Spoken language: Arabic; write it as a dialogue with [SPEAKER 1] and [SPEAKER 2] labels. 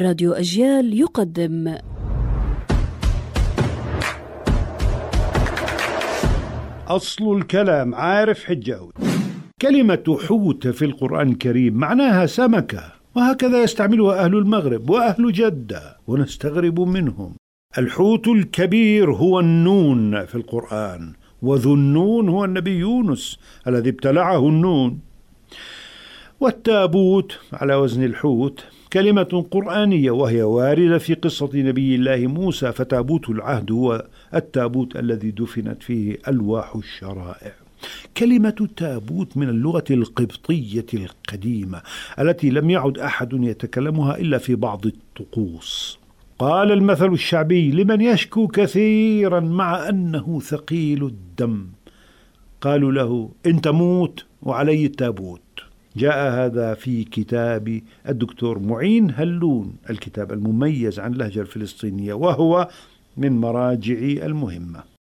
[SPEAKER 1] راديو أجيال يقدم.
[SPEAKER 2] أصل الكلام عارف حجاوي كلمة حوت في القرآن الكريم معناها سمكة وهكذا يستعملها أهل المغرب وأهل جدة ونستغرب منهم. الحوت الكبير هو النون في القرآن وذو النون هو النبي يونس الذي ابتلعه النون. والتابوت على وزن الحوت كلمة قرآنية وهي واردة في قصة نبي الله موسى فتابوت العهد هو التابوت الذي دفنت فيه ألواح الشرائع. كلمة تابوت من اللغة القبطية القديمة التي لم يعد أحد يتكلمها إلا في بعض الطقوس. قال المثل الشعبي لمن يشكو كثيرا مع أنه ثقيل الدم قالوا له إن تموت وعلي التابوت جاء هذا في كتاب الدكتور معين هلون الكتاب المميز عن اللهجة الفلسطينية وهو من مراجعي المهمة.